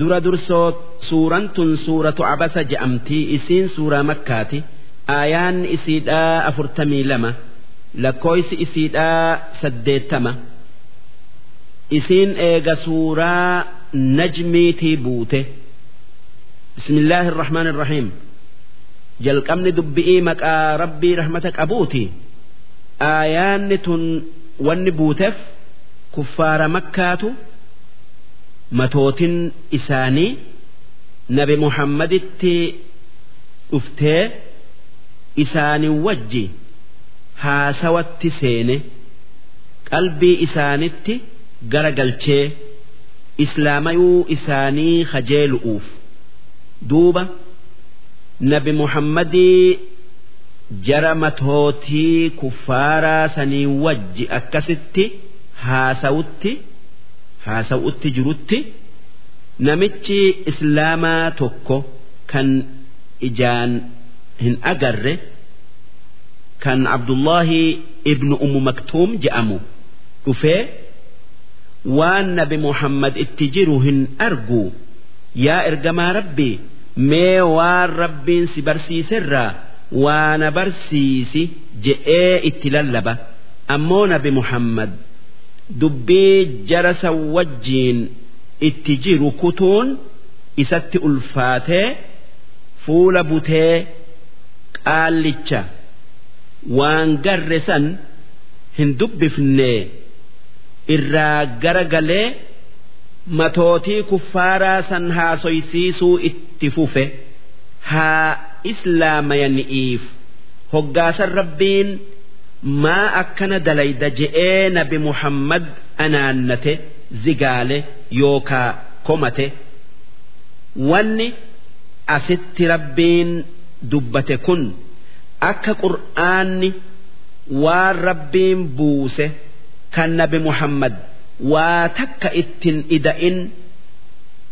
dura dursoo suuraan tun suuratu abasa je'amtii isiin suuraa makkaati. Aayaan isiidhaa afurtamii lama lakkooysi isiidhaa saddeettama. Isiin eega suuraa najmiitii buute. Bismillaahi irrahmaan irrahiim jalqabni dubbi'ii maqaa rabbii rahmata qabuuti. Aayaanni tun wanni buuteef kuffaara makkaatu matootin isaanii nabi muhammaditti dhuftee isaanii wajji haasawatti seene qalbii isaanitti gara galchee islaamayuu isaanii kajeelu'uuf duuba nabi muhammadii jara matootii kuffaaraa sanii wajji akkasitti haasawutti haasawutti jirutti namichi islaamaa tokko kan ijaan hin agarre kan abdullahi ibnu ummu maktuum je'amu dhufee waan nabi muhammad itti jiru hin argu. Yaa ergamaa rabbii mee waan rabbiin si barsiiserraa waana barsiisi je'ee itti lallaba. Ammoo nabi muhammad dubbii jara san wajjiin itti jiru kutuun isatti ulfaatee fuula butee qaallicha waan garre san hin dubbifne irraa gara galee matootii kuffaaraa san haasoysiisuu itti fufe haa islaamayani'iif hoggaasan rabbiin maa akkana dalayda je'ee nabi muhammad anaannate zigaale yookaa komate wanni asitti rabbiin dubbate kun akka qur'aanni waan rabbiin buuse kan nabi muhammad waa takka ittin ida'in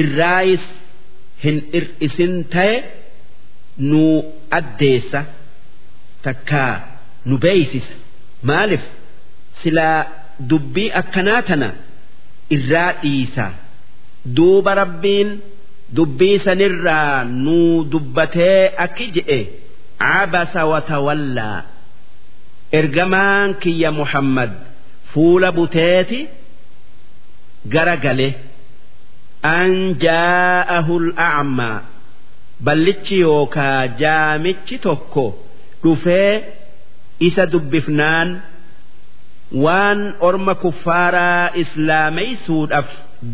irraayis hin ir'isin ta'e nu addeessa takkaa nu beeysisa maaliif silaa dubbii akkanaa tana irraa dhiisa. Duuba rabbiin dubbii sanirraa nu dubbatee akki je'e cabasa watawallaa ergamaan kiyya muhammad fuula buteeti gara gale. An jaa'ahu al'acmaa ballichi yookaa jaamichi tokko dhufee isa dubbifnaan waan orma kuffaaraa islaameysuudhaaf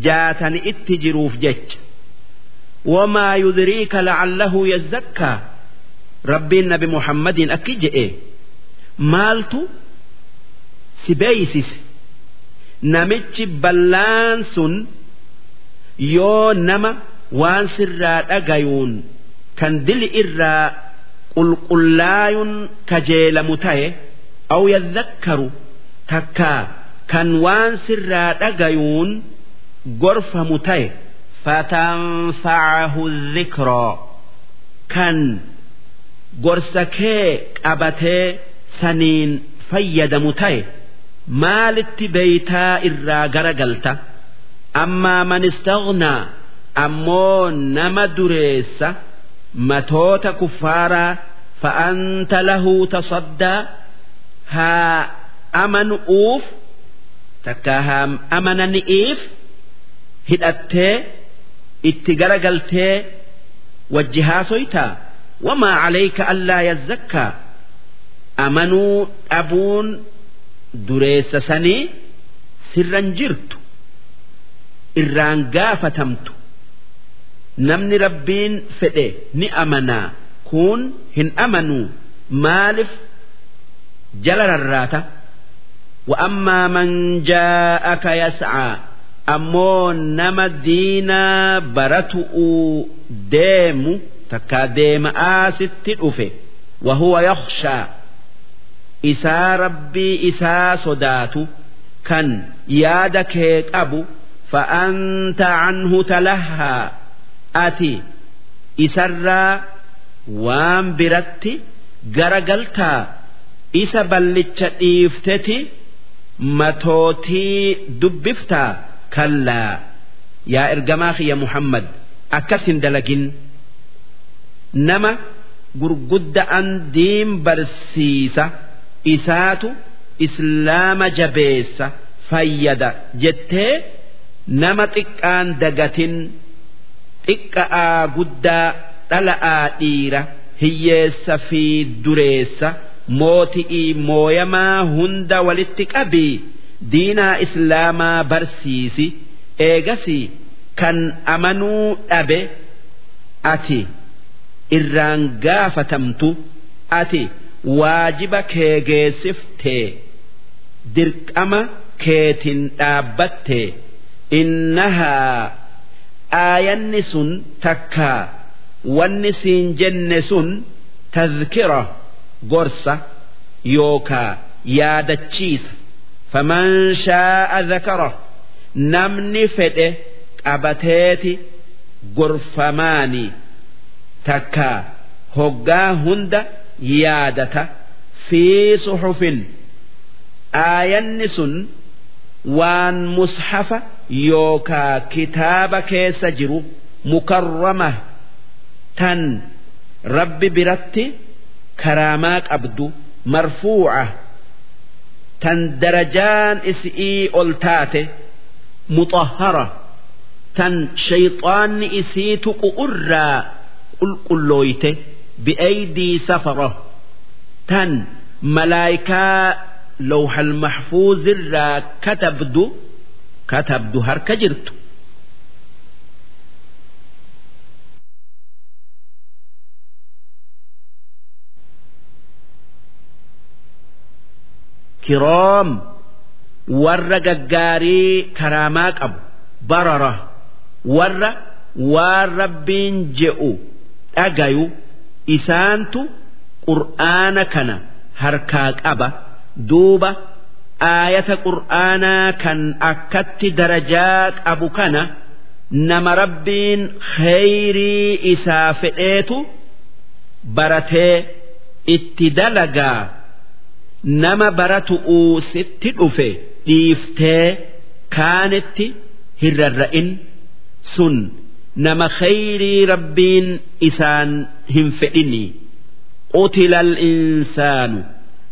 jaatani itti jiruuf jecha. Wamaa yudriika lacallahu yazzakkaa rabbiin nabi muhammadiin akki je'e. Maaltu? Si beeysise namichi ballaan sun yoo nama waan sirraa dhagayuun kan dili irraa qulqullaayuun kajeelamu ta'e aw yadhakkaru takkaa kan waan sirraa dhagayuun gorfamu ta'e fatanfacahu dhikraa kan gorsa kee qabatee saniin fayyadamu ta'e maalitti beeytaa irraa gara galta ammaa man istaghnaa ammoo nama dureessa matoota kuffaaraa fa'anta lahu tasaddaa haa amanu'uuf takka haa amanani'iif hidhattee itti garagaltee wajji haasoytaa wamaa calayka allaa yazzakkaa amanuu dhabuun dureessa sanii sirran jirtu irraan gaafatamtu namni rabbiin fedhe ni amanaa. Kun hin amanuu. Maalif? Jala rarraata. Wa'ammaa man jaa'aka yas'aa. Ammoo nama diinaa baratu'uu deemu takka deema'aa sitti dhufe. Wahuwa yakhshaa. Isaa rabbii isaa sodaatu. Kan yaada kee qabu fa'anta canhu talahaa ati isarraa waan biratti garagaltaa isa ballicha dhiifteti matootii dubbiftaa kallaa yaa ergamaa kiyya Muhammad akkas hin dalagin nama gurgudda'an diin barsiisa isaatu islaama jabeessa fayyada jettee nama xiqqaan dagatin. Xiqqa'aa guddaa dhala'aa dhiira hiyyeessa fi dureessa mooti'ii mooyamaa hunda walitti qabii diinaa islaamaa barsiisi eegasi kan amanuu dhabe ati irraan gaafatamtu ati waajiba kee geessiftee dirqama keetin dhaabbatte innahaa aayanni sun takkaa wanni siin jenne sun tadhkira gorsa yookaa yaadachiisa. Faman shaa'a dhakara namni fedhe qabateeti gorfamaani. Takkaa hoggaa hunda yaadata fi suxufin aayanni sun waan mushafa yookaa kitaaba keessa jiru mukarrama tan rabbi biratti karaamaa qabdu marfuuca tan darajaan isii ol taate muxahhara tan shayxaanni isii tuqu irraa qulqullooyte bi'aydii safara tan malaayikaa lawhal mahfuuzirraa katabdu katabdu harka jirtu. Kiroom warra gaggaarii karaamaa qabu barara warra waan rabbiin je'u dhagayu isaantu qur'aana kana harkaa qaba duuba aayata qur'aanaa kan akkatti darajaa qabu kana nama rabbiin kheyrii isaa fedheetu baratee itti dalagaa nama baratu'uu sitti dhufe dhiiftee kaanitti hirrarra'in sun nama kheyrii rabbiin isaan hin fedhini qutila insaanu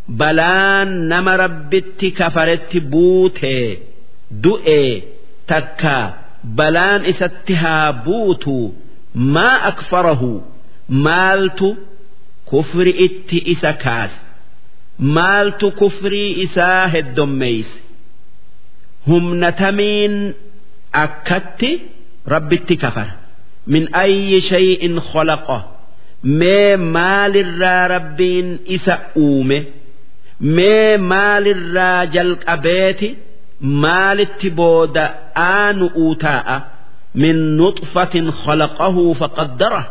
balaan nama rabbitti kafaretti buutee du'ee takka. Balaan isatti haa buutu. Maa akfarahu? Maaltu? Kufri itti isa kaase. Maaltu kufrii isaa heddommeeyse humna tamiin akkatti rabbitti kafara. Min ayyi shay'in khalaqa. Mee maalirraa rabbiin isa uume mee maalirraa jalqabeeti maalitti booda aanu uutaa'a? Min nuxfatin khalaqahu faqaddara.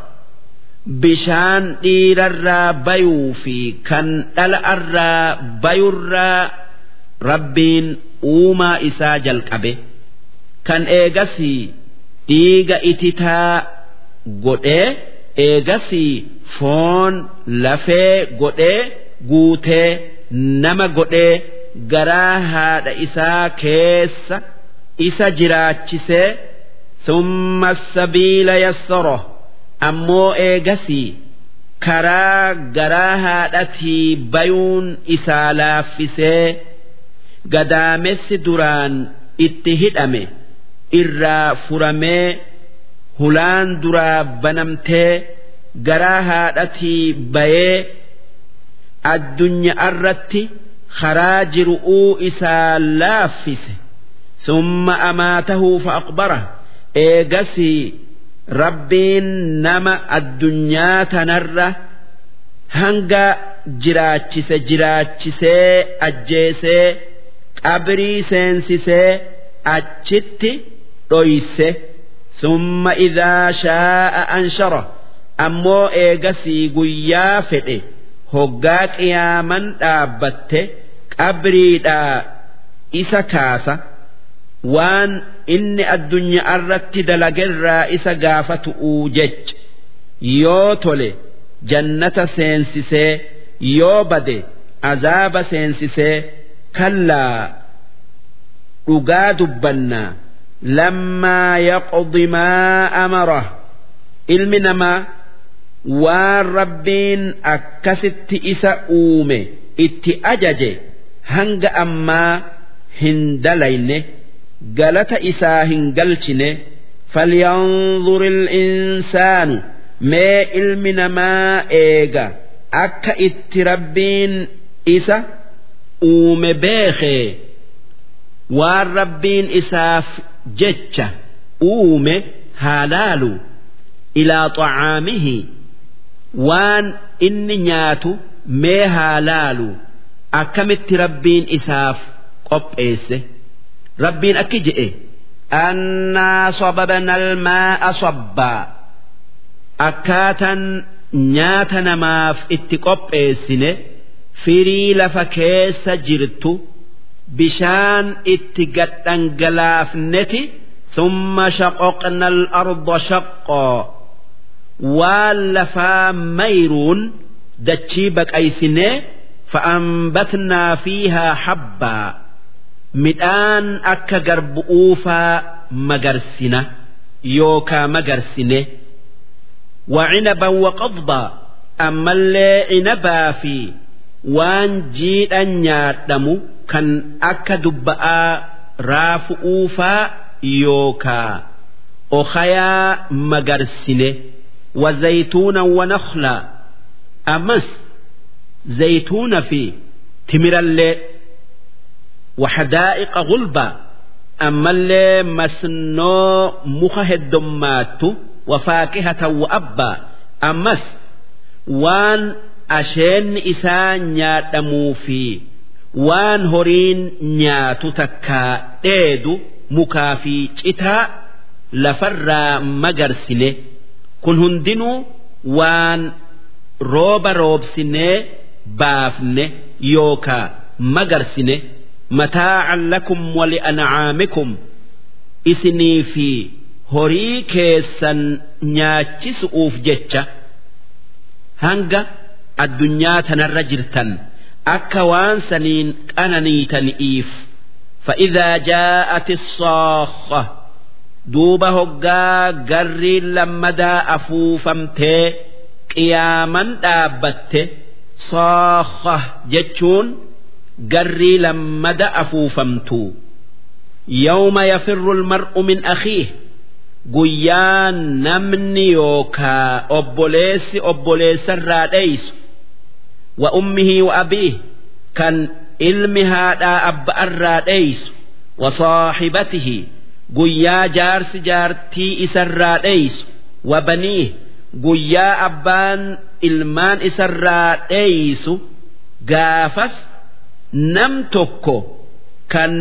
Bishaan dhiirarraa bayuu fi kan dhala'arraa bayurraa rabbiin uumaa isaa jalqabe. Kan eegasii dhiiga ititaa godhee eegasii foon lafee godhee guutee nama godhee garaa haadha isaa keessa isa jiraachisee summa sabiila yassara ammoo eegasii karaa garaa haadhatii bayuun isaa laaffisee gadaamessi duraan itti hidhame irraa furamee hulaan duraa banamtee garaa haadhatii bayee addunyaa irratti karaa jiru'uu isaa laaffise. Summa amaatahu fa'aqbara. Eegasii rabbiin nama addunyaa tanarra hanga jiraachise jiraachisee ajjeesee qabrii seensisee achitti dhoyse. Summa idaa shaa'a anshara. Ammoo eegasii guyyaa fedhe hoggaa qiyaaman dhaabbatte qabriidhaa isa kaasa waan inni addunyaa irratti dalagerraa isa gaafatu'uu jecha. Yoo tole jannata seensisee yoo bade azaaba seensisee kallaa dhugaa dubbannaa. Lammaa yaqdi maa amara. Ilmi namaa waan rabbiin akkasitti isa uume itti ajaje hanga ammaa hin dalayne galata isaa hin galchine falyanzur insaanu mee ilmi namaa eega akka itti rabbiin isa uume beekee waan rabbiin isaaf jecha uume haalaalu ilaa xacaamihi waan inni nyaatu mee haalaalu akkamitti rabbiin isaaf qopheesse rabbiin akki je'e annaa sababna almaa'a sabbaa akkaataan nyaata namaaf itti qopheessine firii lafa keessa jirtu bishaan itti gadhangalaafneti ثم شققنا الأرض شقا waan lafaa mayruun dachii baqaysine faanbatnaa fiihaa habbaa midhaan akka garbu'uufaa magarsina yookaa magarsine wacinaban waqabdaa ammallee inabaa fi waan jiidhan nyaadhamu kan akka dubba'aa raafu'uufaa yookaa okhayaa magarsine. wazaytuunan wanakhlaa ammas zaytuuna fi timirallee وحدائق غلبا أما اللي مسنو مخه الدمات وفاكهة وأبا أمس وان أشين إسان نياتمو في وان هورين نياتو تكا إيدو مكافي إتا لفر مجرسنه كن هندنو وان روب روب سنه بافنه يوكا مجرسنه متاعا لكم ولأنعامكم إسني في horii keessan nyaachisuuf jecha hanga addunyaa tanarra jirtan akka waan saniin qananiitani'iif فإذا جاءت الصاخة duuba hoggaa garri lammadaa afuufamtee qiyaaman dhaabbatte saakha jechuun garri lammada afuufamtu. Yawma yafirru almar'u min akhiih. Guyyaa namni yookaa obboleessi obboleessarraa dheeysu wa ummihii wa abiih. Kan ilmi haadhaa abba'arraa dheeysu wa saaxibatihi guyyaa jaarsi jaartii isarraa dheeysu wa baniih guyyaa abbaan ilmaan isarraa dheeysu gaafas nam tokko kan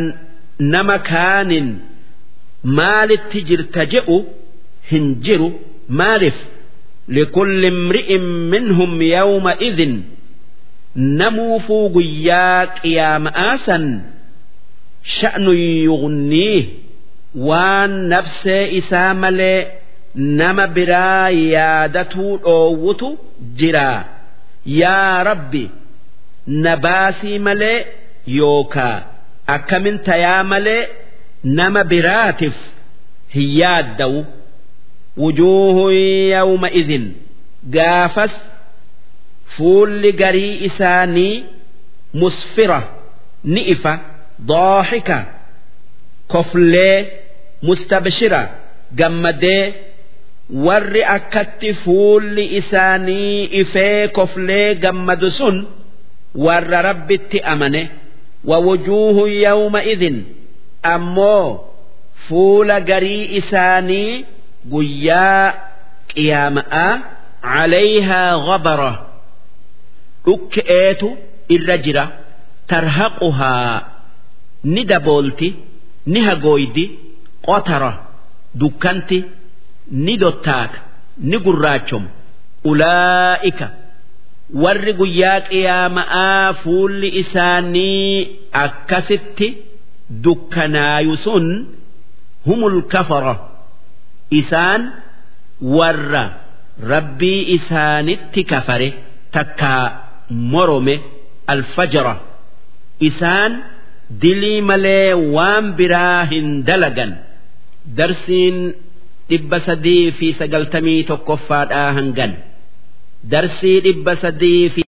nama kaanin maalitti jirta je'u hin jiru? Maaliif likulli imri'in minhum yawma idin namuufuu guyyaa qiyaama'aa san sha'nu yughniih waan nafsee isaa malee nama biraa yaadatuu dhoowwutu jiraa yaa rabbi na baasii malee yookaa. Akkamin tayaa malee nama biraatiif hin yaaddawu wujuuhun yawma idin gaafas fuulli garii isaanii musfira ni ifa dooxika koflee mustabshira gammadee warri akkatti fuulli isaanii ifee koflee gammadu sun warra rabbitti amane wawujuuhun yawma idin ammoo fuula garii isaanii guyyaa qiyaama'aa calayhaa gabara dhukke'eetu irra jira tarhaquhaa ni daboolti ni hagooydi qotara dukkanti ni dottaata ni gurraachom. Ulaa'ika warri guyyaa qiyaama'aa fuulli isaanii akkasitti dukkanaayu sun humul kafara. Isaan warra rabbii isaanitti kafare takkaa morome alfajara. Isaan dilii malee waan biraa hin dalagan darsiin dhibba sadii fi sagaltamii tokkoffaadhaa hangan. Darsii dhibba sadii fi